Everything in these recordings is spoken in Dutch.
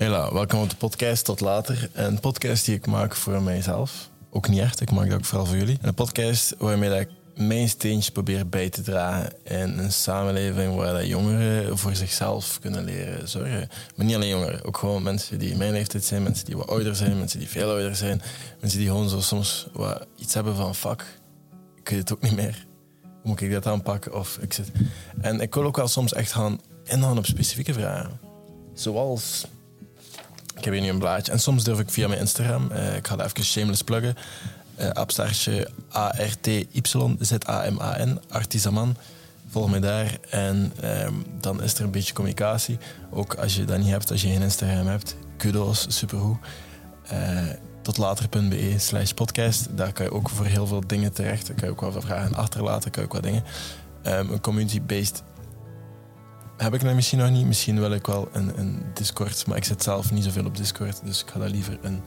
Hela, welkom op de podcast Tot Later. Een podcast die ik maak voor mijzelf. Ook niet echt, ik maak dat ook vooral voor jullie. Een podcast waarmee ik mijn steentje probeer bij te dragen in een samenleving waar dat jongeren voor zichzelf kunnen leren zorgen. Maar niet alleen jongeren, ook gewoon mensen die in mijn leeftijd zijn, mensen die wat ouder zijn, mensen die veel ouder zijn, mensen die gewoon zo soms wat iets hebben van fuck, ik weet het ook niet meer. Hoe moet ik dat aanpakken? Of ik zit... En ik wil ook wel soms echt gaan ingaan op specifieke vragen. Zoals ik heb hier nu een blaadje. En soms durf ik via mijn Instagram, uh, ik ga dat even shameless pluggen, uh, abstartje A-R-T-Y-Z-A-M-A-N, Artisaman. Volg mij daar en um, dan is er een beetje communicatie. Ook als je dat niet hebt, als je geen Instagram hebt, kudos, supergoed. Uh, tot later.be slash podcast. Daar kan je ook voor heel veel dingen terecht. Daar kan je ook wel vragen achterlaten, kan je ook wat dingen. Um, een community-based heb ik dat misschien nog niet. Misschien wil ik wel een, een Discord, maar ik zit zelf niet zoveel op Discord. Dus ik ga daar liever een,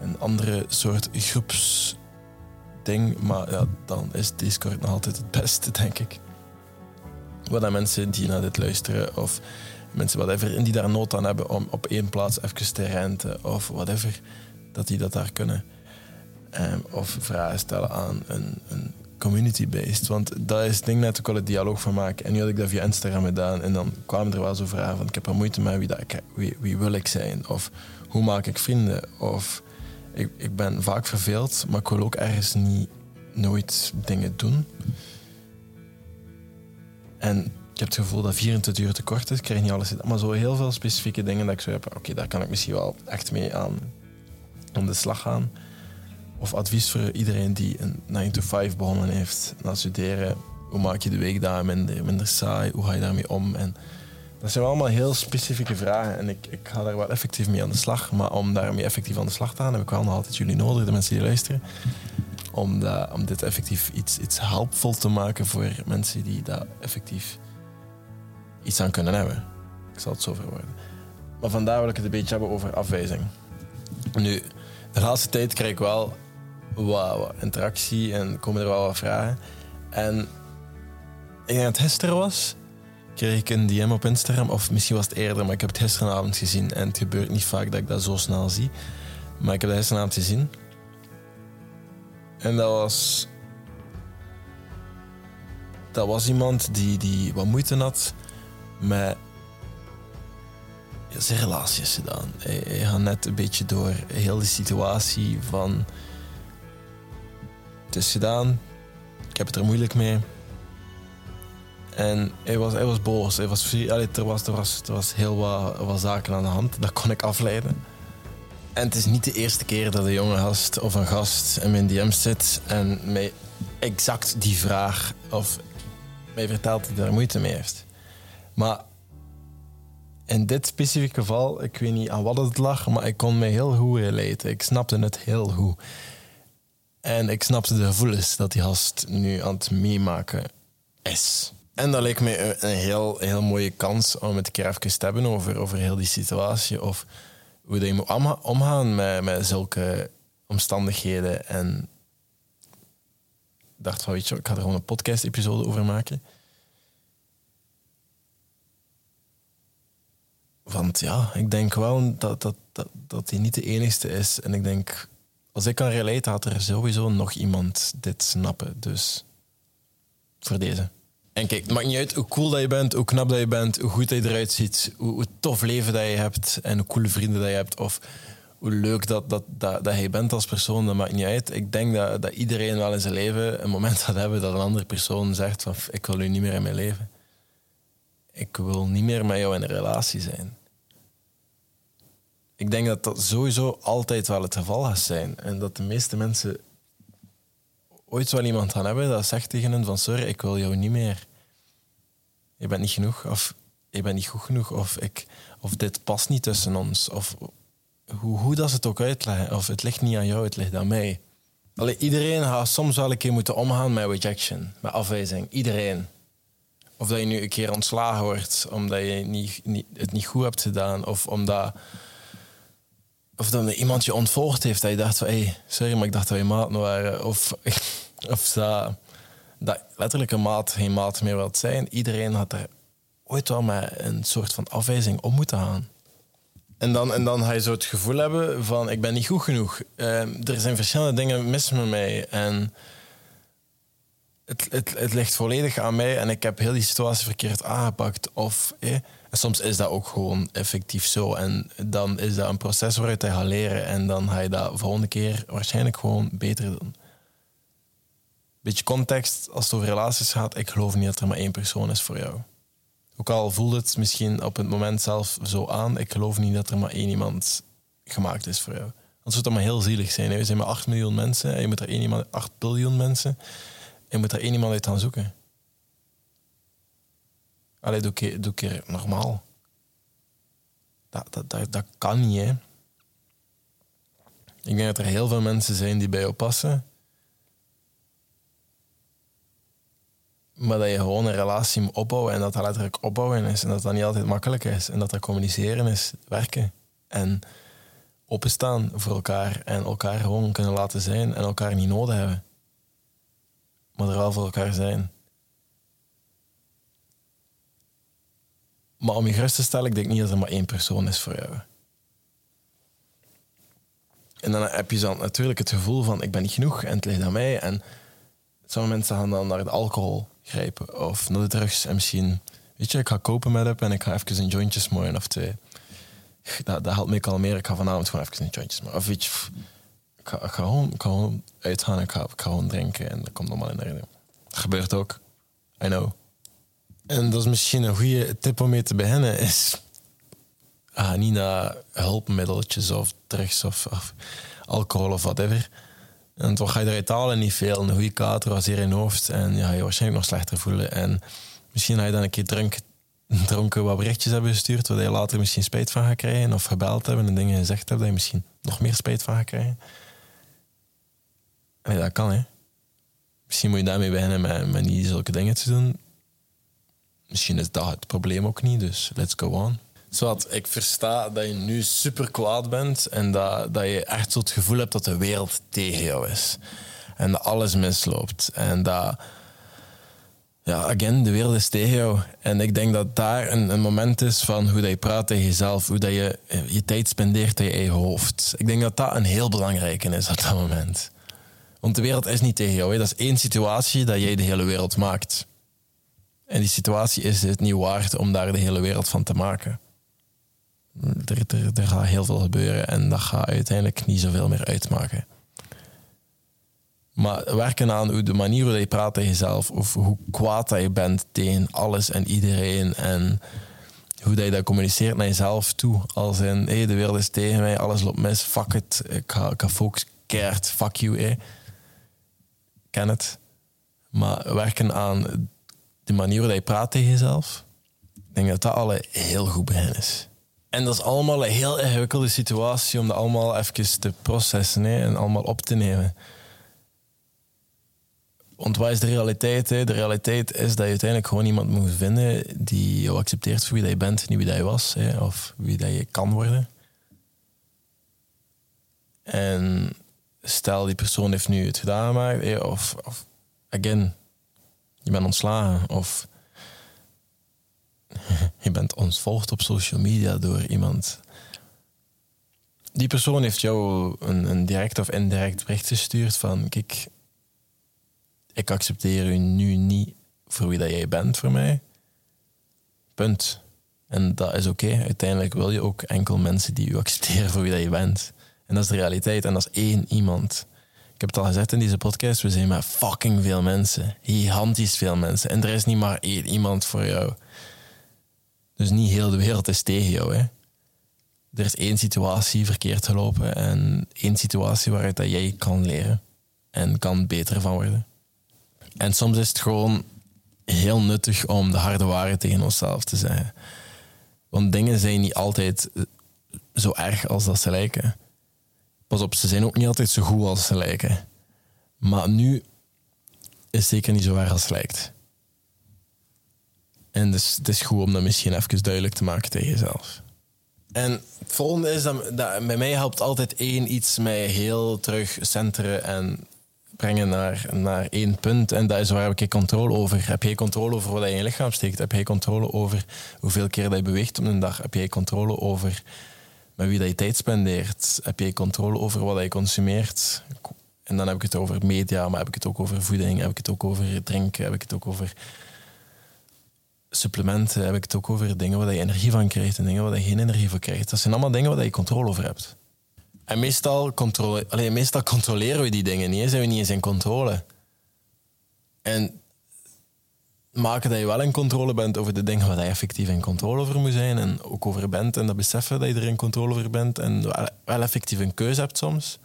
een andere soort groepsding. Maar ja, dan is Discord nog altijd het beste, denk ik. Wat dan mensen die naar dit luisteren of mensen whatever, die daar nood aan hebben om op één plaats even te renten of whatever, dat die dat daar kunnen. Um, of vragen stellen aan een, een community-based. Want dat is het ding net ook al het dialoog van maken. En nu had ik dat via Instagram gedaan. En dan kwamen er wel zo vragen van... Ik heb er moeite mee wie, dat ik, wie, wie wil ik zijn? Of hoe maak ik vrienden? Of ik, ik ben vaak verveeld, maar ik wil ook ergens niet nooit dingen doen. En ik heb het gevoel dat 24 uur te kort is. Ik krijg niet alles Maar zo heel veel specifieke dingen dat ik zo heb... Oké, daar kan ik misschien wel echt mee aan, aan de slag gaan of advies voor iedereen die een 9 to 5 begonnen heeft na studeren. Hoe maak je de week daar minder, minder saai? Hoe ga je daarmee om? En dat zijn allemaal heel specifieke vragen en ik, ik ga daar wel effectief mee aan de slag. Maar om daarmee effectief aan de slag te gaan, heb ik wel nog altijd jullie nodig, de mensen die luisteren. Om, dat, om dit effectief iets, iets helpvol te maken voor mensen die daar effectief iets aan kunnen hebben. Ik zal het zo verwoorden. Maar vandaar wil ik het een beetje hebben over afwijzing. Nu, de laatste tijd krijg ik wel wat, interactie en komen er wel wat vragen. En ik denk dat het gisteren was, kreeg ik een DM op Instagram. Of misschien was het eerder, maar ik heb het gisteravond gezien. En het gebeurt niet vaak dat ik dat zo snel zie. Maar ik heb het gisteravond gezien. En dat was... Dat was iemand die, die wat moeite had met zijn relaties gedaan. Hij, hij gaat net een beetje door heel die situatie van is gedaan. Ik heb het er moeilijk mee. En hij was, hij was boos. Hij was, er, was, er, was, er was heel wat, wat zaken aan de hand. Dat kon ik afleiden. En het is niet de eerste keer dat een jonge gast of een gast in mijn DM zit en mij exact die vraag of mij vertelt dat hij moeite mee heeft. Maar in dit specifieke geval, ik weet niet aan wat het lag, maar ik kon me heel goed relaten. Ik snapte het heel goed. En ik snapte de gevoelens dat die gast nu aan het meemaken is. En dat leek me een heel, heel mooie kans om het een keer even te hebben over, over heel die situatie. Of hoe je moet omgaan met, met zulke omstandigheden. En dacht van, weet je, ik ga er gewoon een podcast-episode over maken. Want ja, ik denk wel dat, dat, dat, dat hij niet de enige is. En ik denk als ik kan relaten, had er sowieso nog iemand dit snappen. Dus voor deze. En kijk, het maakt niet uit hoe cool dat je bent, hoe knap dat je bent, hoe goed dat je eruit ziet, hoe, tof leven dat je hebt en hoe coole vrienden dat je hebt. Of hoe leuk dat, dat, dat, dat je bent als persoon, dat maakt niet uit. Ik denk dat, dat iedereen wel in zijn leven een moment gaat hebben dat een andere persoon zegt van ik wil u niet meer in mijn leven. Ik wil niet meer met jou in een relatie zijn ik denk dat dat sowieso altijd wel het geval gaat zijn. En dat de meeste mensen ooit wel iemand gaan hebben dat zegt tegen hen van sorry, ik wil jou niet meer. Je bent niet genoeg of je bent niet goed genoeg of, ik, of dit past niet tussen ons. Of hoe, hoe dat ze het ook uitleggen. Of het ligt niet aan jou, het ligt aan mij. Allee, iedereen gaat soms wel een keer moeten omgaan met rejection, met afwijzing. Iedereen. Of dat je nu een keer ontslagen wordt omdat je niet, niet, het niet goed hebt gedaan. Of omdat of dan iemand je ontvolgd heeft, dat je dacht van, hey, sorry, maar ik dacht dat je maat waren. Of, of dat, dat letterlijk een maat geen maat meer wilt zijn. Iedereen had er ooit wel met een soort van afwijzing om moeten gaan. En dan, en dan ga je zo het gevoel hebben van ik ben niet goed genoeg. Uh, er zijn verschillende dingen mis met mij. En het, het, het ligt volledig aan mij en ik heb heel die situatie verkeerd aangepakt. Of, eh, en soms is dat ook gewoon effectief zo. En dan is dat een proces waaruit je gaat leren. En dan ga je dat volgende keer waarschijnlijk gewoon beter doen. Beetje context, als het over relaties gaat, ik geloof niet dat er maar één persoon is voor jou. Ook al voelt het misschien op het moment zelf zo aan, ik geloof niet dat er maar één iemand gemaakt is voor jou. Anders zou het maar heel zielig zijn. We zijn maar 8 miljoen mensen en je moet er één iemand, 8 biljoen mensen, en je moet er één iemand uit gaan zoeken. Allee, doe keer, doe keer normaal. Dat, dat, dat, dat kan niet, hè. Ik denk dat er heel veel mensen zijn die bij jou passen. Maar dat je gewoon een relatie moet opbouwen en dat dat letterlijk opbouwen is. En dat dat niet altijd makkelijk is. En dat dat communiceren is, werken. En openstaan voor elkaar. En elkaar gewoon kunnen laten zijn en elkaar niet nodig hebben. Maar er wel voor elkaar zijn. Maar om je gerust te stellen, ik denk niet dat er maar één persoon is voor jou. En dan heb je dan natuurlijk het gevoel van ik ben niet genoeg en het ligt aan mij. En sommige mensen gaan dan naar de alcohol grijpen of naar de drugs. En misschien, weet je, ik ga kopen met hem en ik ga even een jointje smoren of twee. Dat, dat helpt me kalmeren. Ik ga vanavond gewoon even een jointje smoren. Of je, ik ga, ga, gewoon, ik ga uitgaan, ik ga, ga gewoon drinken en dat komt allemaal in de reden. Dat gebeurt ook. I know. En dat is misschien een goede tip om mee te beginnen, is ah, niet naar hulpmiddeltjes of drugs of, of alcohol of whatever. En toch ga je eruit halen niet veel. Een goede kater was hier in hoofd en ja, je waarschijnlijk nog slechter voelen. En misschien ga je dan een keer drunk, dronken wat berichtjes hebben gestuurd, waar je later misschien spijt van gaat krijgen. Of gebeld hebben en dingen gezegd hebben dat je misschien nog meer spijt van gaat krijgen. Nee, dat kan hè. Misschien moet je daarmee beginnen met, niet zulke dingen te doen. Misschien is dat het probleem ook niet, dus let's go on. Zodat ik versta dat je nu super kwaad bent en dat, dat je echt zo het gevoel hebt dat de wereld tegen jou is. En dat alles misloopt. En dat, ja, again, de wereld is tegen jou. En ik denk dat daar een, een moment is van hoe dat je praat tegen jezelf, hoe dat je je tijd spendeert in je eigen hoofd. Ik denk dat dat een heel belangrijke is op dat moment. Want de wereld is niet tegen jou. Hè. Dat is één situatie dat jij de hele wereld maakt. En die situatie is het niet waard om daar de hele wereld van te maken er, er, er gaat heel veel gebeuren en dat gaat uiteindelijk niet zoveel meer uitmaken. Maar werken aan hoe de manier waarop je praat tegen jezelf, of hoe kwaad je bent tegen alles en iedereen, en hoe dat je dat communiceert naar jezelf toe. Als in, hey, de wereld is tegen mij, alles loopt mis, fuck it, ik ga, ik ga fuck you, hey. Het. Maar werken aan de manier waarop je praat tegen jezelf, ik denk dat dat al een heel goed begin is. En dat is allemaal een heel ingewikkelde situatie om dat allemaal even te processen en allemaal op te nemen. Want wat is de realiteit? Hè? De realiteit is dat je uiteindelijk gewoon iemand moet vinden die jou accepteert voor wie dat je bent, niet wie dat je was, hè? of wie dat je kan worden. En stel die persoon heeft nu het gedaan gemaakt? Of, of again, je bent ontslagen, of je bent ontvolgd op social media door iemand. Die persoon heeft jou een, een direct of indirect bericht gestuurd van kijk, ik accepteer u nu niet voor wie dat jij bent voor mij. Punt. En dat is oké. Uiteindelijk wil je ook enkel mensen die u accepteren voor wie dat je bent. En dat is de realiteit. En dat is één iemand. Ik heb het al gezegd in deze podcast. We zijn met fucking veel mensen. Gigantisch veel mensen. En er is niet maar één iemand voor jou. Dus niet heel de wereld is tegen jou. Hè. Er is één situatie verkeerd gelopen en één situatie waaruit dat jij kan leren en kan beter van worden. En soms is het gewoon heel nuttig om de harde waarheid tegen onszelf te zeggen. Want dingen zijn niet altijd zo erg als dat ze lijken. Pas op, ze zijn ook niet altijd zo goed als ze lijken. Maar nu is zeker niet zo erg als het lijkt. En dus het is goed om dat misschien even duidelijk te maken tegen jezelf. En het volgende is dat, bij mij helpt altijd één iets mij heel terug centeren en brengen naar, naar één punt. En dat is waar heb ik controle over. Heb jij controle over wat je in je lichaam steekt? Heb jij controle over hoeveel keer dat je beweegt op een dag? Heb jij controle over met wie dat je tijd spendeert? Heb je controle over wat je consumeert? En dan heb ik het over media, maar heb ik het ook over voeding, heb ik het ook over drinken, heb ik het ook over supplementen, heb ik het ook over dingen waar je energie van krijgt en dingen waar je geen energie van krijgt. Dat zijn allemaal dingen waar je controle over hebt. En meestal, controle, alleen, meestal controleren we die dingen niet, zijn we niet eens in controle. En maken dat je wel in controle bent over de dingen waar je effectief in controle over moet zijn en ook over bent en dat beseffen dat je er in controle over bent en wel, effectief een keuze hebt soms,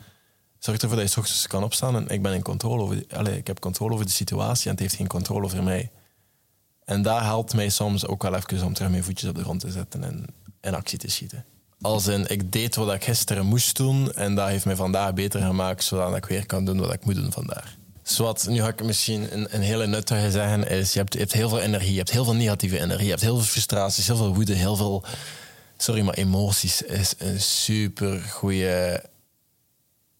zorgt ervoor dat je s ochtends kan opstaan en ik ben in controle over, allez, ik heb controle over de situatie en het heeft geen controle over mij. En dat helpt mij soms ook wel even om terug mijn voetjes op de grond te zetten en in actie te schieten. Als in, ik deed wat ik gisteren moest doen en dat heeft mij vandaag beter gemaakt, zodat ik weer kan doen wat ik moet doen vandaag. Zwat, nu ga ik misschien een, een hele nuttige zeggen, is je hebt, heel veel energie, je hebt heel veel negatieve energie, je hebt heel veel frustraties, heel veel woede, heel veel... Sorry, maar emoties is een super goede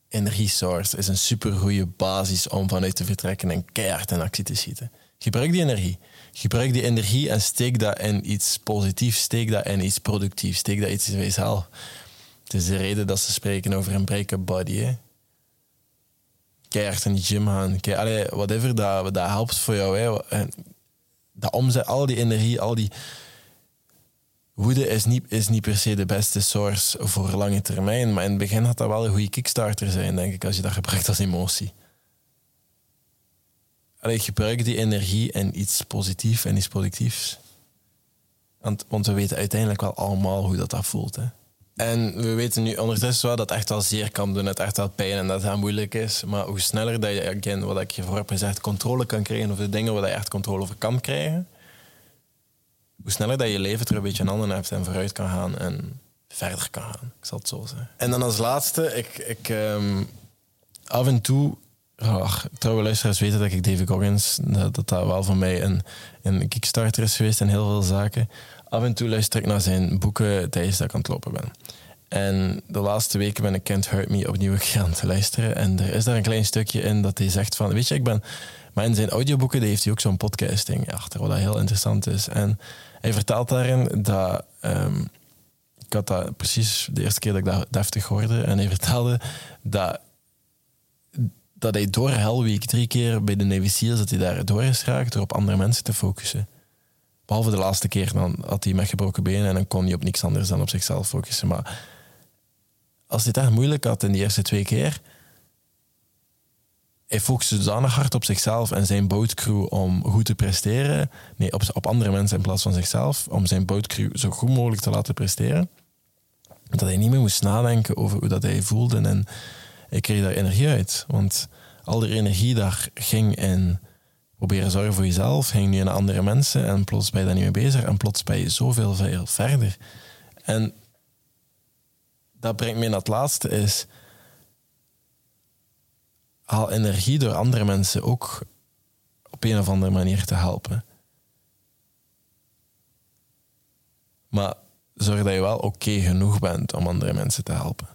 energiesource, is een super goede basis om vanuit te vertrekken en keihard in actie te schieten. Gebruik die energie. Gebruik die energie en steek dat in iets positiefs, steek dat in iets productiefs, steek dat iets in jezelf. Het is de reden dat ze spreken over een break-up body. Keihard in de gym gaan. Kei, allee, whatever, dat, dat helpt voor jou. Hè. En dat omzet, al die energie, al die woede is niet, is niet per se de beste source voor lange termijn. Maar in het begin had dat wel een goede kickstarter zijn, denk ik, als je dat gebruikt als emotie. Allee, gebruik die energie in iets positiefs en iets productiefs. Want, want we weten uiteindelijk wel allemaal hoe dat, dat voelt. Hè. En we weten nu ondertussen wel dat het echt wel zeer kan doen, het echt wel pijn en dat het moeilijk is. Maar hoe sneller dat je, wat ik hiervoor heb gezegd, controle kan krijgen over de dingen waar je echt controle over kan krijgen, hoe sneller dat je leven er een beetje een ander hebt en vooruit kan gaan en verder kan gaan. Ik zal het zo zeggen. En dan als laatste, ik, ik um, af en toe Ach, trouwe luisteraars weten dat ik David Goggins, dat dat wel voor mij een, een kickstarter is geweest en heel veel zaken af en toe luister ik naar zijn boeken tijdens dat ik aan het lopen ben. En de laatste weken ben ik Can't Hurt Me opnieuw gaan te luisteren. En er is daar een klein stukje in dat hij zegt van... Weet je, ik ben... Maar in zijn audioboeken heeft hij ook zo'n podcasting achter, wat heel interessant is. En hij vertelt daarin dat... Um, ik had dat precies de eerste keer dat ik dat deftig hoorde. En hij vertelde dat, dat hij door Hell Week drie keer bij de Navy dat hij daar door is geraakt door op andere mensen te focussen. Behalve de laatste keer, dan had hij met gebroken benen en dan kon hij op niks anders dan op zichzelf focussen. Maar als hij het echt moeilijk had in die eerste twee keer, hij focuste zodanig hard op zichzelf en zijn bootcrew om goed te presteren. Nee, op, op andere mensen in plaats van zichzelf. Om zijn bootcrew zo goed mogelijk te laten presteren. Dat hij niet meer moest nadenken over hoe dat hij voelde. En hij kreeg daar energie uit. Want al die energie daar ging in proberen zorgen voor jezelf, ging nu naar andere mensen en plots ben je daar niet mee bezig en plots ben je zoveel veel verder. En dat brengt me naar het laatste is, haal energie door andere mensen ook op een of andere manier te helpen. Maar zorg dat je wel oké genoeg bent om andere mensen te helpen.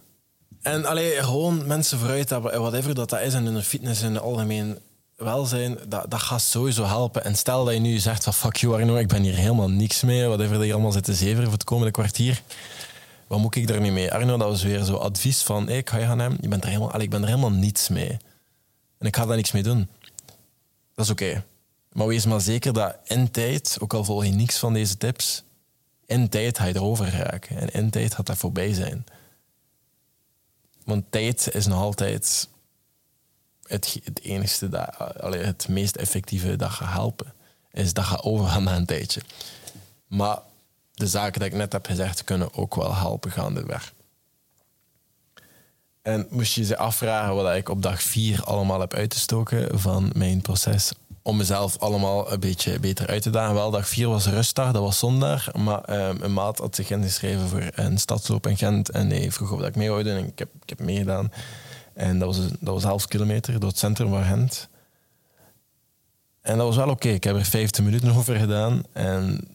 En alleen gewoon mensen vooruit whatever dat, dat is, en hun fitness in het algemeen welzijn, dat, dat gaat sowieso helpen. En stel dat je nu zegt van fuck you Arno, ik ben hier helemaal niks mee, whatever dat je allemaal zit te zeveren voor het komende kwartier. Wat moet ik daar nu mee? Arno, dat was weer zo advies van ik ga je gaan hem. Je bent er helemaal, ik ben er helemaal niets mee. En ik ga daar niks mee doen. Dat is oké. Maar wees maar zeker dat in tijd, ook al volg je niks van deze tips, in tijd ga je erover raken. En in tijd gaat dat voorbij zijn. Want tijd is nog altijd het, het enige, dat, allee, het meest effectieve dat gaat helpen, is dat gaat overgaan na een tijdje. Maar de zaken die ik net heb gezegd, kunnen ook wel helpen gaandeweg. En moest je ze afvragen wat ik op dag vier allemaal heb uitgestoken van mijn proces om mezelf allemaal een beetje beter uit te dagen. Wel, dag vier was rustdag, dat was zondag. Maar um, een maat had zich ingeschreven voor een stadsloop in Gent. En hij vroeg of ik mee doen. En ik heb, ik heb meegedaan. En dat was, dat was half kilometer door het centrum van Gent. En dat was wel oké. Ik heb er 15 minuten over gedaan. En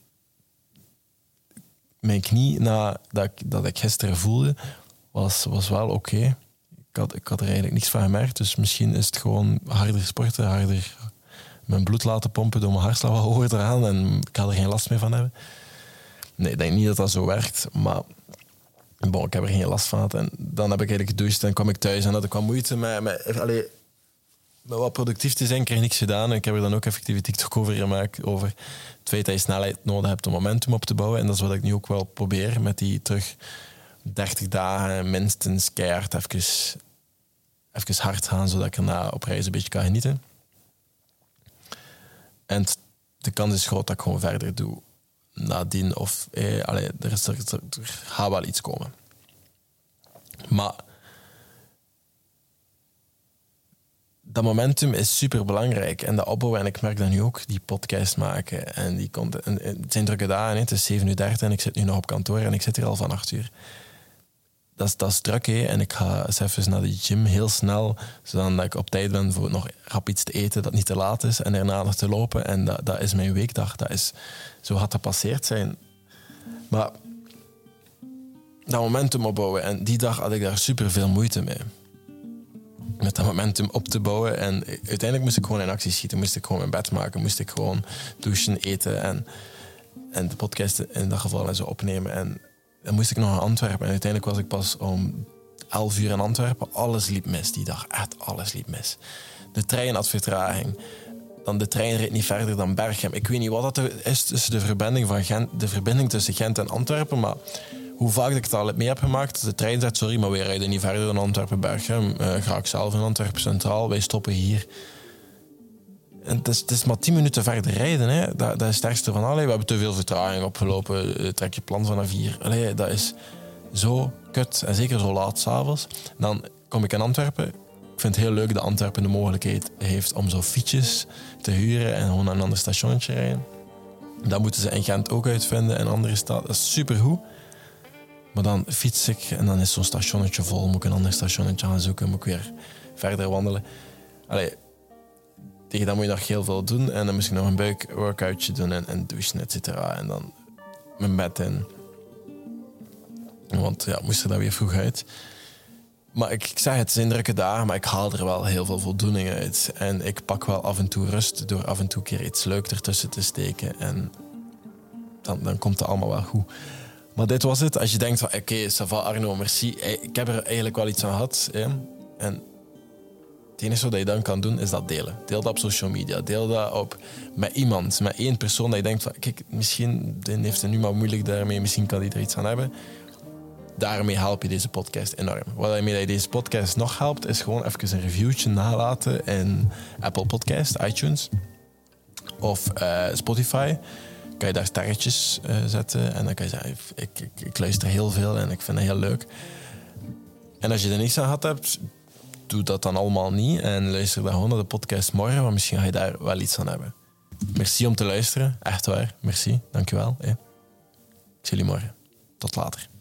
mijn knie, na, dat, ik, dat ik gisteren voelde, was, was wel oké. Ik, had, ik had er eigenlijk niks van gemerkt. Dus misschien is het gewoon harder sporten, harder mijn bloed laten pompen door mijn hartslag wat hoger te gaan. En ik ga er geen last meer van hebben. Nee, ik denk niet dat dat zo werkt. Maar Bon, ik heb er geen last van. En dan heb ik eigenlijk gedoucht en kwam ik thuis en had ik wat moeite met, met, allee, met wat productief te zijn. Ik kreeg niks gedaan. En ik heb er dan ook effectief TikTok over gemaakt. Over het feit dat je snelheid nodig hebt om momentum op te bouwen. En dat is wat ik nu ook wel probeer met die terug 30 dagen minstens keihard even, even hard gaan. Zodat ik erna op reis een beetje kan genieten. En de kans is groot dat ik gewoon verder doe nadien. Of eh, er, is, er, gaat wel iets komen. Maar dat momentum is super belangrijk. En dat opbouwen, en ik merk dat nu ook, die podcast maken. En die komt, en, het zijn drukke dagen, het is 7 uur 30 en ik zit nu nog op kantoor en ik zit hier al van 8 uur. Dat is, dat druk, hè. En ik ga eens even naar de gym heel snel, zodat ik op tijd ben voor nog rap iets te eten dat niet te laat is en daarna nog te lopen. En dat, dat is mijn weekdag. Dat is, zo gaat dat passeerd zijn. Maar dat momentum opbouwen, en die dag had ik daar super veel moeite mee met dat momentum op te bouwen. En uiteindelijk moest ik gewoon in actie schieten. Moest ik gewoon mijn bed maken. Moest ik gewoon douchen, eten en, en de podcast in dat geval en zo opnemen. En dan moest ik nog naar Antwerpen. En uiteindelijk was ik pas om 11 uur in Antwerpen. Alles liep mis die dag. Echt alles liep mis. De trein had vertraging. Dan de trein reed niet verder dan Berchem. Ik weet niet wat dat is tussen de verbinding, van Gent, de verbinding tussen Gent en Antwerpen. Maar hoe vaak ik het al mee heb gemaakt. De trein zegt, sorry, maar wij rijden niet verder dan Antwerpen-Berchem. Uh, ga ik zelf in Antwerpen Centraal, wij stoppen hier. En het, is, maar tien minuten verder rijden. Hè. Dat, dat is het ergste van alle. We hebben te veel vertraging opgelopen. Eh, trek je plan vanaf hier. Allee, dat is zo kut. En zeker zo laat s'avonds. Dan kom ik in Antwerpen. Ik vind het heel leuk dat Antwerpen de mogelijkheid heeft om zo fietsjes te huren en gewoon naar een ander stationnetje rijden. Dat moeten ze in Gent ook uitvinden en andere stad. Dat is supergoed. Maar dan fiets ik en dan is zo'n stationnetje vol. Moet ik een ander stationnetje gaan zoeken. Moet ik weer verder wandelen. Allee, tegen dat moet je nog heel veel doen. En dan ik nog een buikworkoutje doen en, en douchen, et cetera. En dan mijn bed in. Want ja, moest er dan weer vroeg uit. Maar ik, ik zeg het, zijn drukke dagen, maar ik haal er wel heel veel voldoening uit. En ik pak wel af en toe rust door af en toe een keer iets leuks ertussen te steken. En dan, dan komt het allemaal wel goed. Maar dit was het. Als je denkt van, oké, okay, Arno, merci. Ik heb er eigenlijk wel iets aan gehad. En het enige wat je dan kan doen, is dat delen. Deel dat op social media. Deel dat op met iemand, met één persoon dat je denkt van, kijk, misschien heeft het nu maar moeilijk daarmee, misschien kan die er iets aan hebben. Daarmee help je deze podcast enorm. Wat je deze podcast nog helpt, is gewoon even een reviewtje nalaten in Apple Podcast, iTunes of uh, Spotify kan je daar sterretjes uh, zetten. En dan kan je zeggen, ik, ik, luister heel veel en ik vind het heel leuk. En als je er niks aan gehad hebt, doe dat dan allemaal niet. En luister dan gewoon naar de podcast morgen, want misschien ga je daar wel iets aan hebben. Merci om te luisteren. Echt waar. Merci. Dankjewel. Ik zie jullie morgen. Tot later.